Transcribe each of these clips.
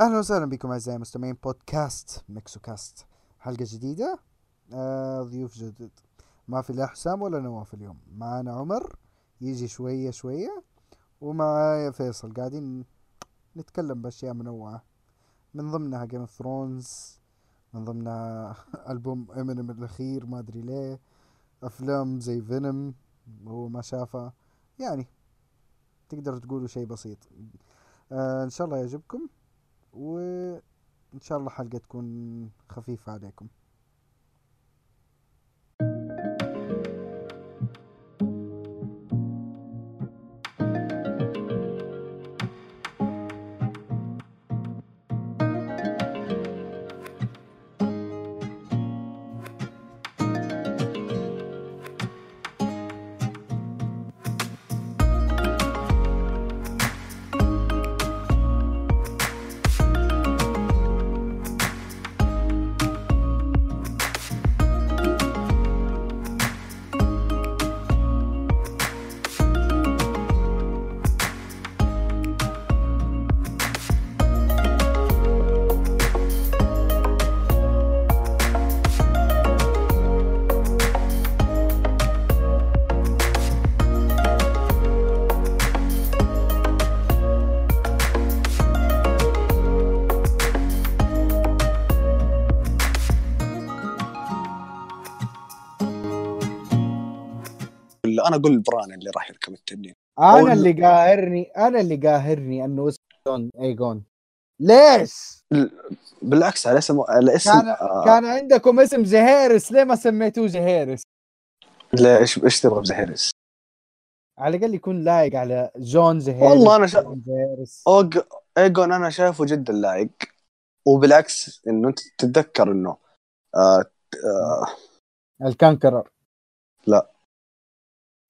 أهلا وسهلا بكم أعزائي المستمعين بودكاست ميكسو كاست حلقة جديدة. آه ضيوف جدد. ما في لا حسام ولا نواف اليوم. معانا عمر يجي شوية شوية. ومعايا فيصل قاعدين نتكلم بأشياء منوعة. من ضمنها Game of Thrones من ضمنها ألبوم امينيم الأخير ما أدري ليه. أفلام زي Venom هو ما شافها يعني تقدروا تقولوا شيء بسيط. آه إن شاء الله يعجبكم. وإن شاء الله حلقة تكون خفيفة عليكم. أنا أقول بران اللي راح يركب التنين. أنا اللي قاهرني أنا اللي قاهرني إنه اسمه ايجون ليش؟ بالعكس على اسم على اسم كان آه. كان عندكم اسم زهيرس ليه ما سميتوه زهيرس؟ لا إيش إيش تبغى بزهيرس؟ على الأقل يكون لايق على جون زهيرس والله أنا شا... أوج... ايجون أنا شايفه جدا لايق. وبالعكس إنه أنت تتذكر إنه آه... آه... ال conqueror لا.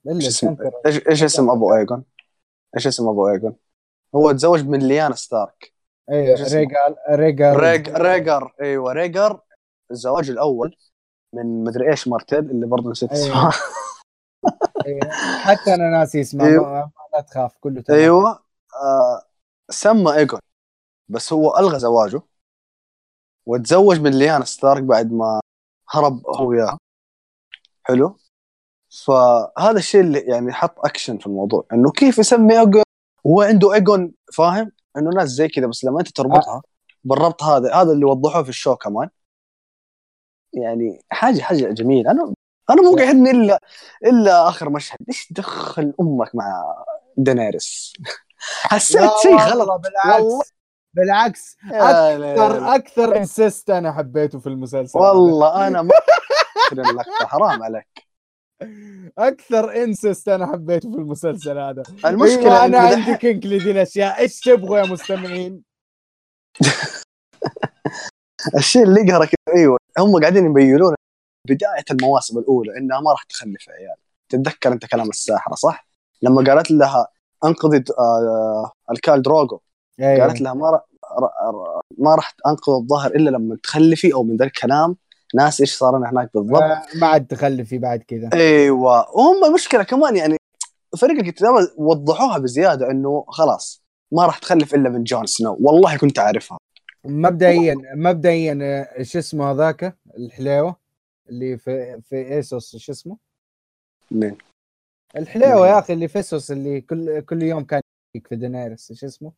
إيش اسم أبو ايجون؟ إيش اسم أبو ايجون؟ هو تزوج من ليانا ستارك. أيوه ريجال ريجر ريج ريجر أيوه ريجر الزواج الأول من مدري إيش مارتيل اللي برضه نسيت أيوة. اسمها أيوة. حتى أنا ناسي اسمه أيوة. لا تخاف كله تمام. أيوه. آه سمى ايجون بس هو ألغى زواجه وتزوج من ليانا ستارك بعد ما هرب هو وياها حلو. فهذا الشيء اللي يعني حط اكشن في الموضوع إنه كيف يسمي ايجون وهو عنده ايجون فاهم؟ إنه ناس زي كذا بس لما أنت تربطها بالربط هذا هذا اللي وضحوه في ال show كمان. يعني حاجة حاجة جميلة. أنا أنا مو قاعدني إلا إلا آخر مشهد. إيش دخل أمك مع دينيرس حسيت شيء غلط. بالعكس. والله. بالعكس. أكثر أكثر incest أنا حبيته في المسلسل. والله أنا ما اللقطه حرام عليك. أكثر incest أنا حبيته في المسلسل هذا. المشكلة أيوة أنا عندي kink لذي الأشياء. إيش تبغوا يا مستمعين؟ الشيء اللي يقهرك إيوه هم قاعدين يبينون بداية المواسم الأولى إنها ما راح تخلف عيال. تتذكر أنت كلام الساحرة صح؟ لما قالت لها أنقذي آه الكال دروغو أيوة. قالت لها ما را ما راح أنقذ الظهر إلا لما تخلفي أو من ذا الكلام ناس إيش صار لنا هناك بالضبط؟ ما عاد تخلفي بعد كذا. أيوه. وهم المشكلة كمان يعني فريق الكتابة وضحوها بزيادة إنه خلاص ما راح تخلف إلا من جون سنو. والله كنت أعرفها. مبدئيا مبدئيا إيش اسمه هذاك؟ الحليوة اللي في في إيسوس إيش اسمه؟ مين؟ الحليوة يا أخي اللي في إيسوس اللي كل كل يوم كان في دينيرس إيش اسمه؟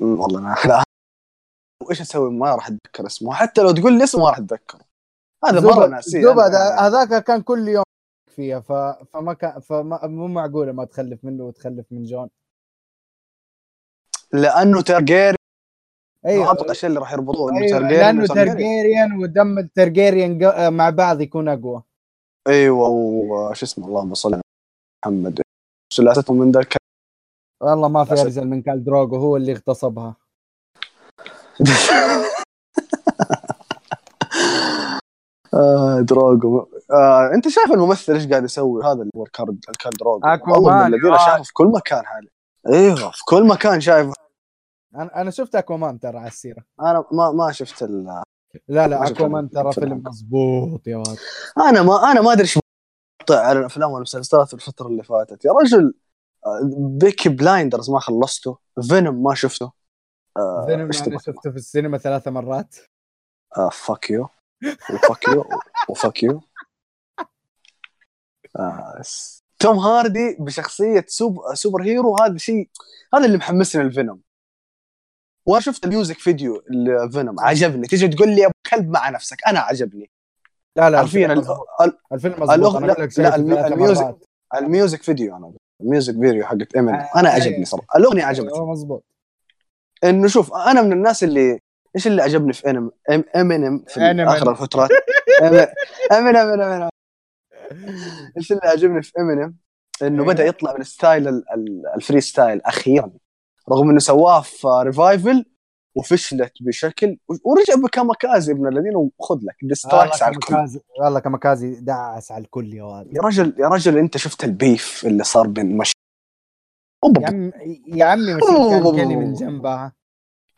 والله أنا وإيش أسوي؟ ما راح أتذكر اسمه. حتى لو تقول لي اسمه ما راح أتذكره. هذا مرة ناسي زبد هذاك كان كل يوم فيها ف... فما كان فما مو معقولة ما تخلف منه وتخلف من جون. لأنه ترجيري أيوه. أبغى الشيء اللي راح يربطوه إنه أيوة. ترجيريان لأنه ترجيريان ودم الترجيريان مع بعض يكون أقوى. أيوه وش اسمه؟ اللهم صل على محمد. سلاستهم من ذاك؟ والله ما في ارزل من كال دروغو هو اللي اغتصبها. آه دروغو. آه انت شايف الممثل إيش قاعد يسوي؟ هذا اللي هو الكارد دروغو. أكوامان الذين شافه في كل مكان حالي. إيوه في كل مكان شايفه. أنا أنا شفت Aquaman ترى على السيرة. أنا ما ما شفت ال لا لا Aquaman ترى. فيلم مضبوط يا ولد أنا ما أنا ما أدري إيش على الأفلام والمسلسلات الفترة اللي فاتت. يا رجل آه، Peaky Blinders ما خلصته. Venom ما شفته. آه، Venom إيش أنا تبغى؟ شفته في السينما ثلاث مرات. fuck you و fuck you و fuck you آه، Tom Hardy بشخصية سوب super hero هذا شيء هذا اللي محمسني ال Venom وشفت ال music video ال Venom عجبني. تيجي تقول لي أبو كلب مع نفسك أنا عجبني. لا لا حرفيا الفيلم أنا لا- لا، ال music- ال music video أنا ال music video حقت امينيم آه، أنا آه، عجبني. صراحة. الأغنية عجبتني. مظبوط إنه شوف أنا من الناس اللي إيش اللي عجبني في انم ام أمينيم في Eminem. آخر الفترات أمينيم أمينيم أمينيم. إيش اللي عجبني في أمينيم؟ إنه أيوة. بدأ يطلع من ستايل ال- ال- الفري ستايل أخيرا رغم إنه سواه في ريفايفل وفشلت بشكل ورجع بكاماكازي ابن الذين وخذ لك ديستراكس على الكل. والله كاميكازي دعس على الكل يا واد يا رجل يا رجل أنت شفت البيف اللي صار بين مش يا عم يا عمي ماشين كان كيلي من جنبها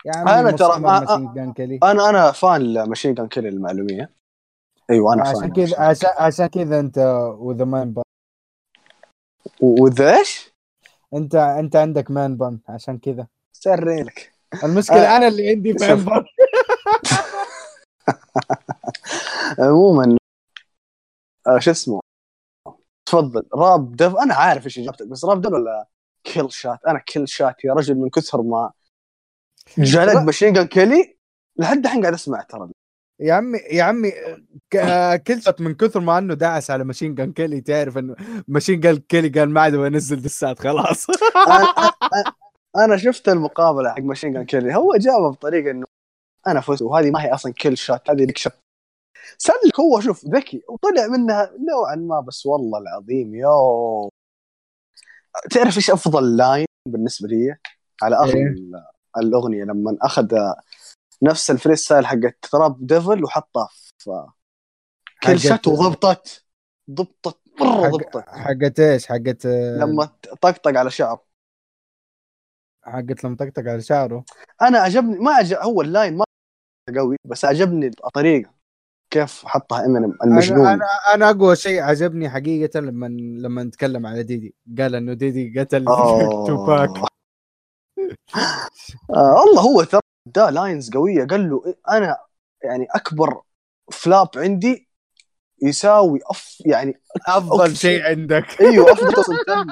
يا عمي أنا ترى- ماشين كيلي. أنا أنا fan لماشين كان كيل المعلومية. أيوه أنا عشان fan كذا عشان عشان كذا أنت وذا man bun وذا إيش؟ انت أنت عندك man bun عشان كذا. سريلك. المشكلة آه، أنا اللي عندي man. bun عموما آه شو اسمه؟ تفضل. Rap Devil أنا عارف إيش إجابتك بس Rap Devil ولا Killshot أنا Killshot يا رجل من كثر ما جلد را- ماشين جان كيلي لحد الحين قاعد أسمع ترى. يا عمي يا عمي ك- Killshot من كثر ما إنه دعس على ماشين جان كيلي تعرف إنه ماشين جان كيلي قال ما عاد بنزل دسات خلاص. أنا أنا- أنا شفت المقابلة حق ماشين جان كيلي هو جابها بطريقة إنه أنا فزت وهذه ما هي أصلا Killshot هذه leg shot سلك هو شوف ذكي وطلع منها نوعا ما بس والله العظيم يو تعرف إيش أفضل line بالنسبة لي؟ على آخر إيه. ال- الأغنية لما أخذ نفس ال freestyle حقت Rap Devil وحطها في Killshot وضبطت. ضبطت مرة حق- ضبطت. حقت إيش؟ حقت لما طقطق على شعر حقت لما طقطق على شعره؟ أنا عجبني ما عجب هو ال line ما قوي بس عجبني الطريقة. كيف حطها امينيم المجنون؟ أنا أنا أقوى شيء عجبني حقيقة لما لما نتكلم على ديدي. قال إنه ديدي قتل. توباك. آه والله هو ترى ده lines قوية. قال له أنا يعني أكبر flop عندي يساوي أف يعني أفضل. شيء عندك. أيوه أفضل سلطان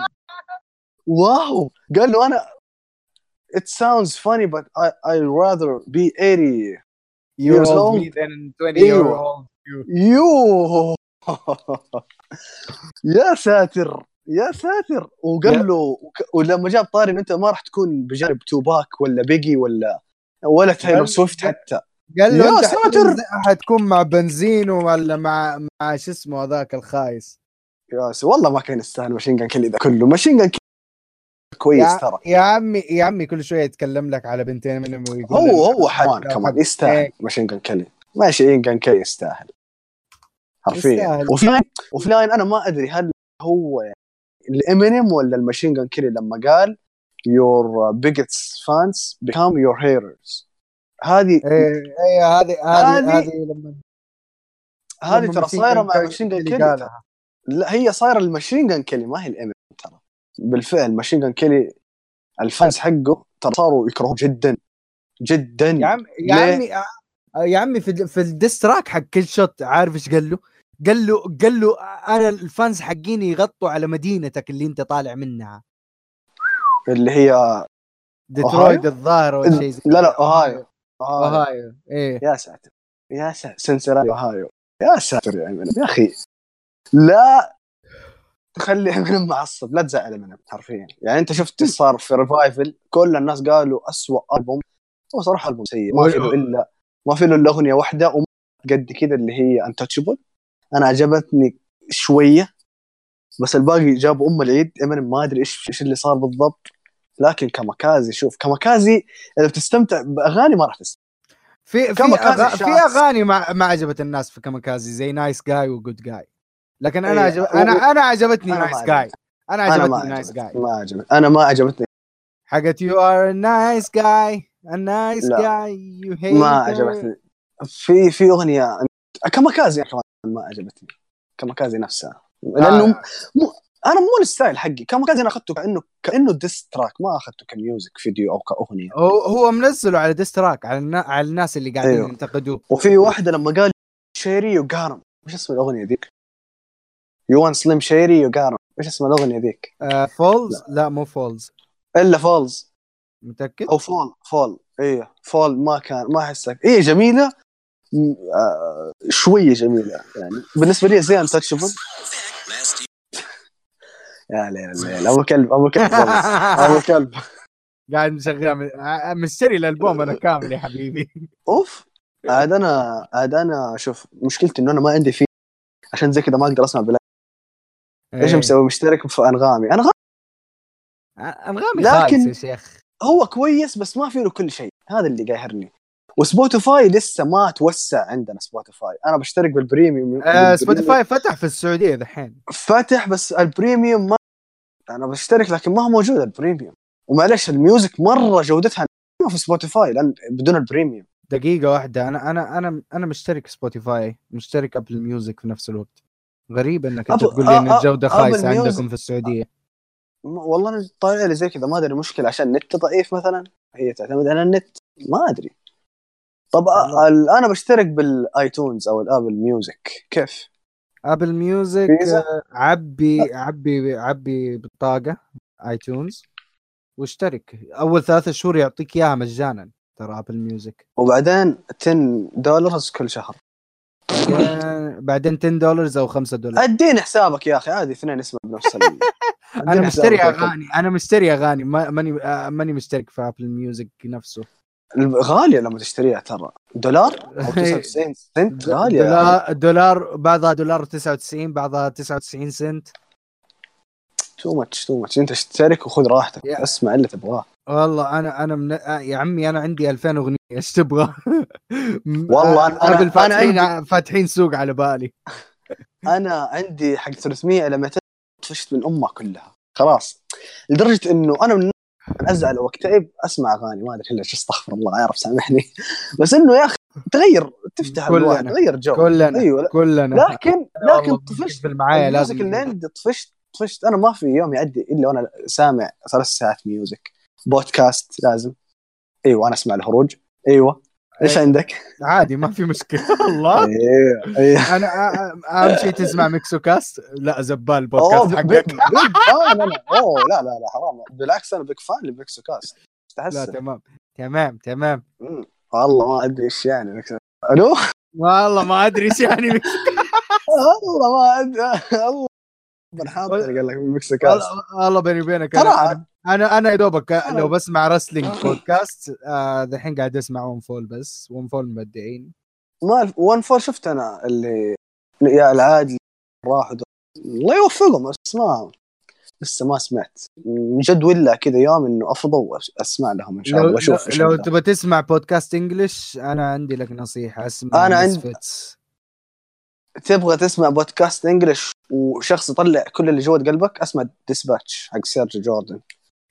واو. قال له أنا it sounds funny but I I'd rather be 80 Years old old. me than 20 أيوة. year old you يا ساتر يا ساتر وقال له ولما جاب طاري انت ما راح تكون بجانب توباك ولا بيجي ولا ولا تايلور قال- سويفت حتى قال له يا أنت ساتر. حتكون- مع بنزينو ولا مع مع شو اسمه هذاك الخايس يا والله ما كان يستاهل ماشين جان كيلي ذا كله ماشين جان كويس يا, ترى. يا عمي يا عمي كل شوية يتكلم لك على بنتين منهم ويقول هو هو حيوان كمان يستاهل. إيه. كيلي ماشين جان كيلي يستاهل. حرفيا. وفي line وفي line أنا ما أدري هل هو يعني الامينيم ولا الماشين جان كيلي لما قال your biggest fans become your haters. هذه إيه إيه هذه هذه هذه- لما هذه ترى صايرة مع كيلي ماشين جان كيلي. لا هي صايرة الماشين جان كيلي ما هي الامينيم ترى. بالفعل ماشين جان كيلي ال fans حقه ترى صاروا يكرهوه جدا جدا. يا عم يا؟ عمي يا عمي في في ال diss track حق Killshot عارف إيش قال له؟ قال له قال له أنا ال fans حقيني يغطوا على مدينتك اللي أنت طالع منها. اللي هي ديترويت الظاهر ولا شيء زي لا لا. أوهايو أوهايو. أوهايو إيه. يا ساتر يا ساتر سينسيناتي أوهايو. يا ساتر يا امينيم يا أخي. لا تخلي امينيم معصب لا تزعل امينيم حرفيا. يعني أنت شفت إيش صار في Revival كل الناس قالوا أسوأ ألبوم. هو صراحة ألبوم سيء. ما في له الا ما في له إلا أغنية واحدة وما قد كذا اللي هي Untouchable أنا عجبتني شوية بس الباقي جابوا أم العيد. امينيم ما أدري إيش إيش اللي صار بالضبط. لكن Kamikaze شوف Kamikaze إذا بتستمتع بأغاني ما راح تستمتع. في في أغا... في. أغاني ما, ما عجبت الناس في Kamikaze زي Nice Guy و Good Guy لكن أنا إيه، عجب... أنا أنا عجبتني Nice Guy أنا عجبتني Nice Guy ما عجبتني أنا ما عجبتني. حقت you're nice guy لا. guy you hate ما عجبتني. في في أغنية Kamikaze كمان ما عجبتني. Kamikaze نفسها. لأنه آه. مو أنا مو ال style حقي. كان أنا أخذته كانه كأنه diss track ما أخذته ك music video أو كأغنية. هو هو منزله على diss track على النا... على الناس اللي قاعدين أيوه. ينتقدوه. وفي واحدة لما قال Shady you got him وش اسم الأغنية ذيك؟ you want Slim Shady you got him وش اسم الأغنية ذيك؟ آه Falls لا. مو Falls إلا Falls متأكد؟ أو Fall Fall إيه Fall ما كان ما أحسك. إيه جميلة. آه شوية جميلة يعني. بالنسبة لي زي Untouchable يا ليل الليل أبو كلب أبو كلب. أبو كلب. قاعد مشغل آه، مشتري الألبوم أنا كامل يا حبيبي. أوف. عاد أنا عاد أنا شوف مشكلتي إنه أنا ما عندي فيه. عشان زي كذا ما أقدر أسمع بلا إيش إيه. مسوي مشترك في أنغامي؟ أنغامي أنغامي لكن- يا شيخ. هو كويس بس ما فيه له كل شيء. هذا اللي قاهرني و Spotify لسه ما توسع عندنا Spotify. أنا بشترك بال premium. آه Spotify فتح في السعودية دحين. فتح بس ال premium ما أنا بشترك لكن ما هو موجود ال premium. ومعلش ال music مرة جودتها ما في Spotify لأن بدون ال premium. دقيقة واحدة. أنا أنا أنا أنا مشترك Spotify مشترك Apple Music في نفس الوقت. غريب إنك أنت تقول لي إن آه، آه، الجودة خايسة عندكم في السعودية. والله أنا طالع لي زي كذا ما أدري مشكلة. عشان النت ضعيف مثلا هي تعتمد على النت. ما أدري. طب ال- أنا بشترك بال iTunes أو ال Apple Music كيف؟ Apple Music؟ آه، عبي عبي عبي بطاقة iTunes. واشترك. أول ثلاثة شهور يعطيك إياها مجانا ترى Apple Music. وبعدين 10 دولار كل شهر. بعدين بعدين 10 دولار أو 5 دولار أديني حسابك يا أخي عادي اثنين اسمه بنفس. أنا مشتري. أغاني أنا مشتري أغاني ما- ماني آه، ماني مشترك في Apple Music نفسه. غالية لما تشتريها ترى. دولار؟ أو 99 سنت؟ غالية دولار دولار بعضها دولار 99 بعضها 99 سنت. too much too much انت اشترك وخذ راحتك. يا. اسمع اللي تبغاه. والله أنا أنا من... آه، يا عمي أنا عندي 2000 اغنية إيش تبغى؟ والله أنا- Apple أنا فاتحين فاتحين سوق على بالي. أنا عندي حق 300 إلى 200 طفشت من أمها كلها. خلاص. لدرجة إنه أنا من أزعل واكتئب أسمع أغاني ما أدري ليش أستغفر الله يا رب سامحني. بس إنه يا أخي تغير تفتح كلنا. تغير جو. كلنا أيوه لا. كلنا. لكن لكن طفشت. في معايا ال music لازم اللي عندي طفشت. طفشت أنا ما في يوم يعدي إلا وأنا سامع ثلاث ساعات music بودكاست لازم. إيوه أنا أسمع الهروج. إيوه. إيش أي. عندك؟ عادي ما في مشكلة. الله أيوه أيوه أنا أهم شيء تسمع ميكسو كاست لا زبال البودكاست حقك. أوه لا لا. لا حرام. بالعكس أنا big fan لميكسو كاست لا تمام. تمام تمام. والله ما أدري إيش يعني ألو؟ والله ما أدري إيش يعني والله ما أدري. الله بنحاط قال لك بيكسو كاست والله بيني وبينك أنا. أنا أنا يا دوبك لو بسمع رسلينج بودكاست آه، دحين قاعد أسمع ون فول بس ون فول مبدعين ما ون فور شفت أنا اللي يا العادل راحوا دول. الله يوفقهم بس ما لسه ما سمعت من جد ولا كذا يوم إنه افضل أسمع لهم إن شاء لو الله وأشوف لو عندهم. تبغى تسمع بودكاست انجلش أنا عندي لك نصيحة اسمع أنا عند- Misfits. تبغى تسمع بودكاست English وشخص يطلع كل اللي جوه قلبك اسمع Dispatch حق سيرج جوردن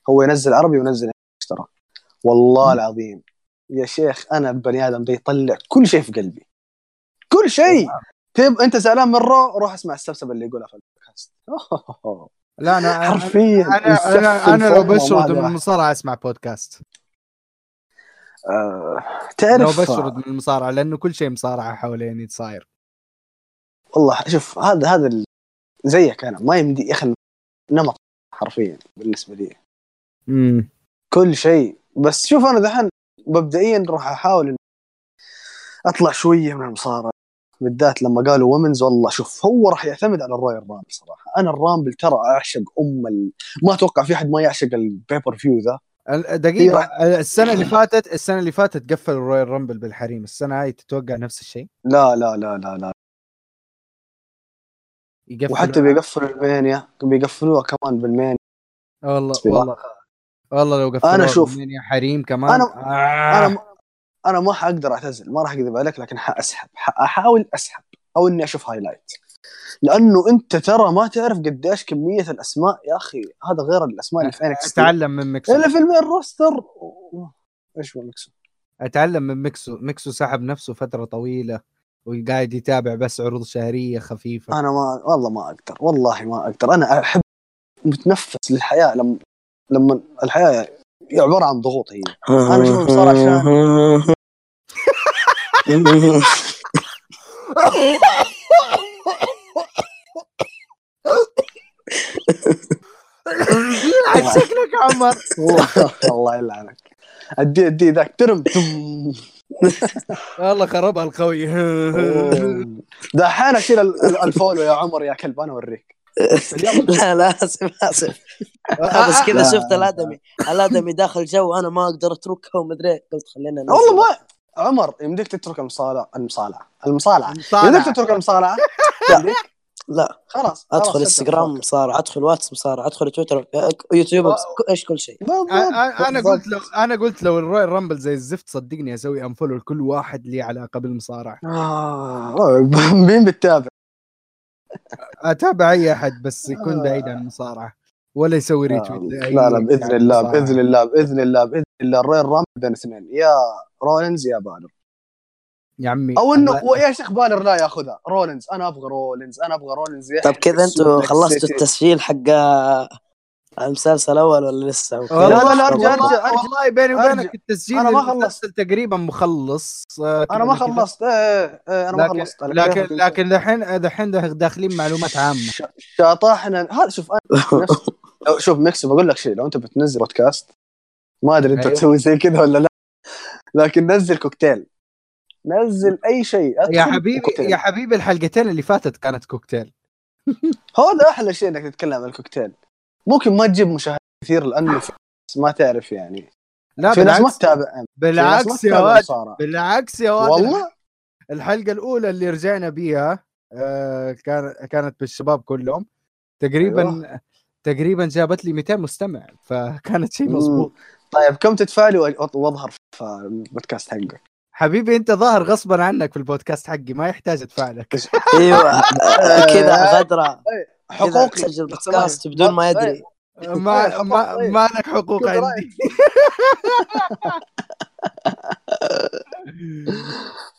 هو ينزل عربي وينزل English ترى. والله. العظيم. يا شيخ أنا البني آدم ده يطلع كل شيء في قلبي. كل شيء! تب أنت زعلان مره روح اسمع السبسبه اللي يقولها في البودكاست. لا أنا أنا- حرفيا أنا أنا أنا لو بشرد من. المصارعة أسمع بودكاست لو تعرف بشرد من المصارعة لأنه كل شيء مصارعة حواليني صاير. والله شوف هذا هذا زيك أنا ما يمدي يا أخي نمط حرفيا بالنسبة لي. امم كل شيء. بس شوف أنا دحين مبدئيا راح أحاول أطلع شوية من المصارعة. بالذات لما قالوا women's والله شوف هو راح يعتمد على ال Royal Rumble صراحة. أنا ال Rumble ترى أعشق أم ال... ما أتوقع في أحد ما يعشق ال pay-per-view ذا. دقيقة هي السنة اللي فاتت السنة اللي فاتت قفل ال Royal Rumble بالحريم. السنة هاي تتوقع نفس الشيء؟ لا لا لا لا لا. يقفل وحتى بيقفلوا ال Mania بيقفلوها كمان بال Mania. والله اصبر. والله. والله لو قفلوا أنا شوف، يا حريم كمان. أنا- آه. أنا. أنا ما حاقدر اعتزل ما راح اكذب عليك لكن حاسحب أحاول أسحب أو إني أشوف highlight لأنه أنت ترى ما تعرف قديش كمية الأسماء يا أخي هذا غير الأسماء اللي في NXT أتعلم من ميكسو. اللي في ال main roster إيش هو ميكسو؟ أتعلم من ميكسو. ميكسو سحب نفسه فترة طويلة. وقاعد يتابع بس عروض شهرية خفيفة. أنا ما والله ما أقدر والله ما أقدر. أنا أحب متنفس للحياة لما لما الحياة عبارة عن ضغوط هي. أنا أشوف المصارعة عشان- شكلك عمر الله يلعنك. أدي أدي ذاك. ترم. والله خربها القوي دحين أشيل ال- ال- الفولو يا عمر يا كلب أنا أوريك لا لا آسف آسف بس كذا. شفت الآدمي الآدمي داخل جو أنا ما أقدر اتركها ومدري. قلت خلينا. والله ما عمر يمديك تترك المصارعه المصارعه مصارعة. يمديك تترك يمديك؟ لا. خلاص أدخل إنستغرام. مصارع أدخل واتس مصارع أدخل تويتر يوتيوب إيش كل شيء. أنا. قلت لو أنا قلت لو ال Royal Rumble زي الزفت صدقني أسوي unfollow لكل واحد لي علاقه بالمصارعه آه، مين بتتابع؟ أتابع أي أحد بس يكون بعيد عن المصارعة ولا يسوي retweet لأي لا لا بإذن يعني الله. بإذن الله بإذن الله بإذن الله. ال Royal Rumble بين اثنين يا رولينز يا بالر يا عمي أو إنه يا شيخ بالر لا ياخذها. رولينز أنا أبغى رولينز أنا أبغى رولينز طب كذا أنتوا Suplex خلصتوا. التسجيل حق آه، المسلسل الأول ولا لسه؟ والله لا، لا، لا، أرجع، أرجع. والله بيني. وبينك التسجيل أنا ما المسلسل تقريبا مخلص آه، أنا ما. خلصت. إيه إيه أنا ما خلصت. لكن لكن دحين دحين داخلين معلومات عامة. ش- شاطحنا هذا شوف أنا شوف ميكسو بقول لك شيء لو أنت بتنزل بودكاست ما أدري أنت أيوه. تسوي زي كذا ولا لا. لكن نزل كوكتيل. نزل أي شيء يا حبيبي كوكتيل. يا حبيبي الحلقتين اللي فاتت كانت كوكتيل. هذا أحلى شيء إنك تتكلم عن الكوكتيل. ممكن ما تجيب مشاهدات كثير لأنه ما تعرف يعني. لا في ناس ما بالعكس. تتابع. بالعكس يا واد. بالعكس يا واد والله؟ الحلقة الأولى اللي رجعنا بيها آه، كان كانت بالشباب كلهم. تقريبا أيوه. تقريبا جابت لي 200 مستمع فكانت شيء مم. مظبوط طيب كم تدفع لي وأظهر في البودكاست حقك؟ حبيبي أنت ظاهر غصبا عنك في البودكاست حقي ما يحتاج أدفع لك. أيوه. آه، كذا غدرة. حقوقي. تسجل بودكاست بدون ما يدري. ما ما, ما لك حقوق عندي.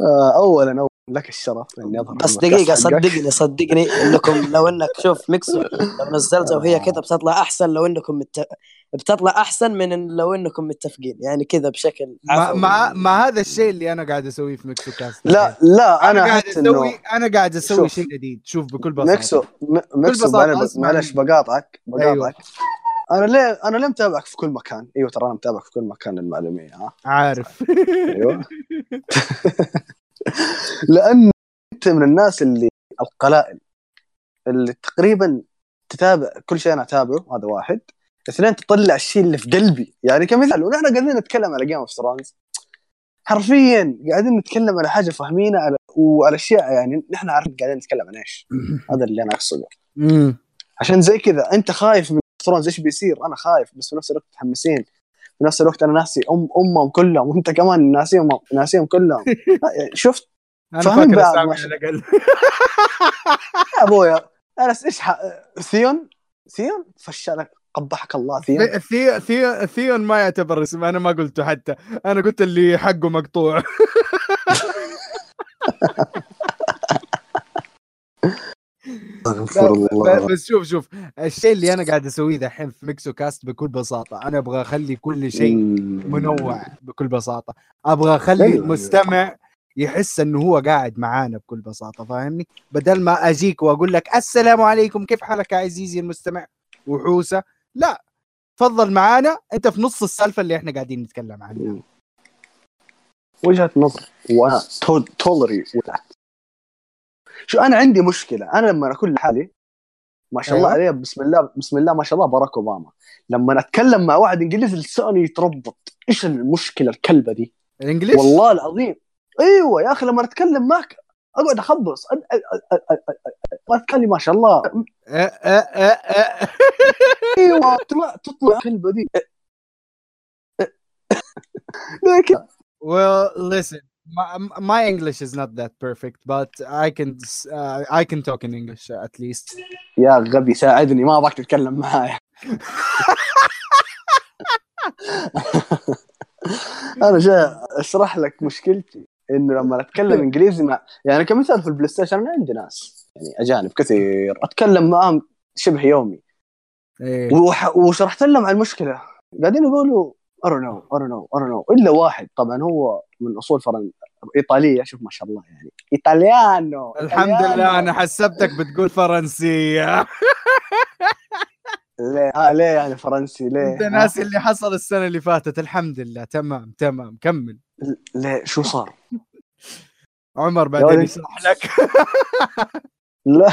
آه، اولا اولا لك الشرف إني أظهر بس حقك. صدقني صدقني إنكم لو إنك شوف ميكسو لو نزلتها وهي كذا بتطلع أحسن لو إنكم مت... بتطلع أحسن من لو إنكم متفقين يعني كذا بشكل ما. ما, ما هذا الشيء اللي أنا قاعد أسويه في ميكسو كاست لا لا أنا أنا قاعد أسوي أنا قاعد أسوي. شيء جديد شوف بكل بساطة ميكسو ميكسو بساطة معلش-. بقاطعك بقاطعك أيوة. أنا ليه أنا ليه متابعك في كل مكان أيوه ترى أنا متابعك في كل مكان للمعلوميه ها عارف أيوه لأن أنت من الناس اللي القلائل اللي تقريبا تتابع كل شيء أنا أتابعه هذا واحد اثنين تطلع الشيء اللي في قلبي. يعني كمثال ونحن قاعدين نتكلم على Game of Thrones حرفيا قاعدين نتكلم على حاجة فاهمينها على وعلى أشياء يعني نحن عارفين قاعدين نتكلم عن إيش. هذا اللي أنا أقصده. عشان زي كذا أنت خايف من Thrones إيش بيصير؟ أنا خايف بس في نفس الوقت متحمسين. في نفس الوقت أنا ناسي ام أمهم كلهم وأنت كمان ناسيهم ناسيهم كلهم. شفت؟ أنا فاهم فاكر بعض يا أبويا. أنا إيش ح... Theon؟ Theon؟ فشلك. قبحك الله Theon ثي- ثي ثي Theon ما يعتبر اسم أنا ما قلته حتى. أنا قلت اللي حقه مقطوع. بس شوف شوف الشيء اللي أنا قاعد أسويه دحين في ميكسو كاست بكل بساطة أنا أبغى أخلي كل شيء. منوع بكل بساطة. أبغى أخلي أيوة، المستمع يحس إنه هو قاعد معانا بكل بساطة فاهمني؟ بدل ما أجيك وأقول لك السلام عليكم كيف حالك يا عزيزي المستمع؟ وحوسة. لا تفضل معانا أنت في نص السالفة اللي إحنا قاعدين نتكلم عنها. وجهة نظر. وأنا تولري شو أنا عندي مشكلة. أنا لما اكون لحالي ما شاء الله أيوة. عليه بسم الله بسم الله ما شاء الله باراك أوباما. لما أتكلم مع واحد إنجليزي لساني يتربط إيش المشكلة الكلبة دي؟ الإنجليش؟ والله العظيم. أيوه يا أخي لما أتكلم معك اقعد اخبص. أ- ما شاء الله. أه أه أه. أيوه تطلع تطلع الكلبه دي. لكن Well, listen, my, my English is not that perfect, but I can uh, I can talk in English at least. يا غبي ساعدني ما أبغاك تتكلم معايا. أنا جاي أشرح لك مشكلتي. إنه لما أتكلم إنجليزي مع يعني كمثال في ال PlayStation أنا عندي ناس يعني أجانب كثير أتكلم معاهم شبه يومي. وح- وشرحت لهم عن المشكلة. قاعدين يقولوا ارنو ارنو ارنو إلا واحد طبعا هو من أصول فرن إيطالية شوف ما شاء الله يعني. italiano الحمد لله. أنا حسبتك بتقول فرنسية. ليه؟ آه ليه يعني فرنسي؟ ليه؟ أنت؟ ناسي اللي حصل السنة اللي فاتت الحمد لله. تمام تمام كمل. ليه؟ شو صار؟ عمر بعدين. يشرح لك. لا.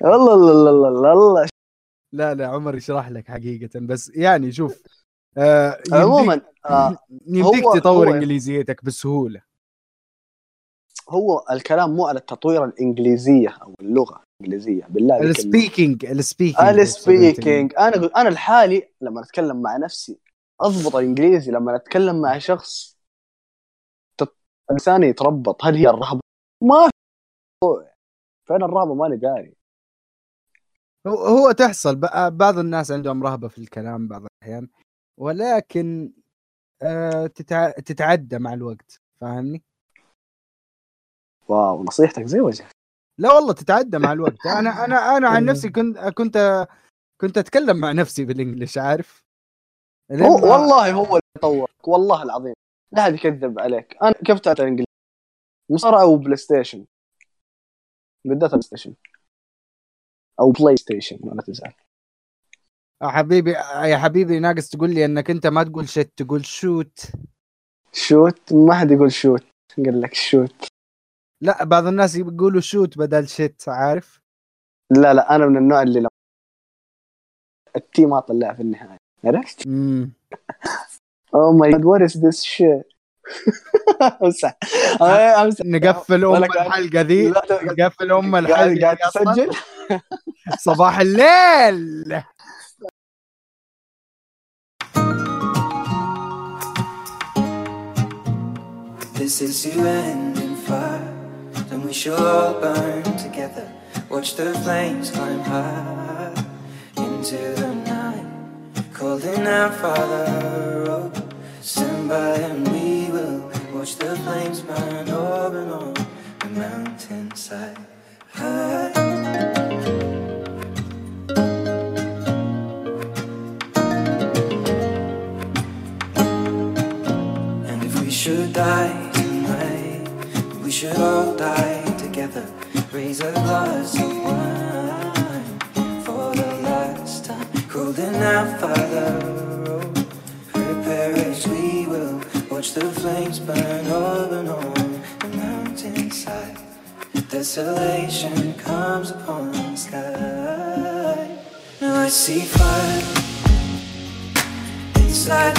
والله لا لا لا لا لا لا. عمر يشرح لك حقيقة. بس يعني شوف آه عموما آه يمديك تطور هو- إنجليزيتك بسهولة. هو الكلام مو على التطوير الإنجليزية أو اللغة. الانجليزيه بالله ال speaking ال speaking. ال speaking. أنا أنا لحالي لما أتكلم مع نفسي أضبط الانجليزي لما أتكلم مع شخص لساني يتربط هل هي الرهبة؟ ما في. فين الرهبة ماني داري. هو تحصل. بعض الناس عندهم رهبة في الكلام بعض الأحيان ولكن آه تتع... تتعدى مع الوقت. فاهمني؟ واو نصيحتك زي وجه لا والله تتعدى مع الوقت. أنا أنا أنا عن نفسي كنت كنت كنت أتكلم مع نفسي بال English عارف؟ هو ما- والله هو اللي طورك والله العظيم. لا حد يكذب عليك. أنا كيف تعرف الانجليزي؟ مصارعة أو PlayStation بالذات PlayStation أو PlayStation ولا تزعل. يا حبيبي يا حبيبي ناقص تقول لي إنك أنت ما تقول shit تقول shoot. shoot؟ ما حد يقول shoot. قال لك shoot. لا بعض الناس يقولوا shoot بدل shit عارف؟ لا لا أنا من النوع اللي لما التي ما طلع في النهاية عرفت؟ امم أو ماي جاد وات از ذس شيت أمسح أمسح نقفل أم الحلقة ذي لا، لا، نقفل أم قاعد الحلقة قاعد. تسجل صباح الليل This is you ending fire. Then we shall all burn together. Watch the flames climb high into the night. Calling out, Father, oh, stand by and we will watch the flames burn over and on the mountainside. High. And if we should die should all die together. Raise a glass of wine for the last time. Holding out, Father, oh, prepare as we will. Watch the flames burn over and on the mountainside. Desolation comes upon the sky. Now I see fire inside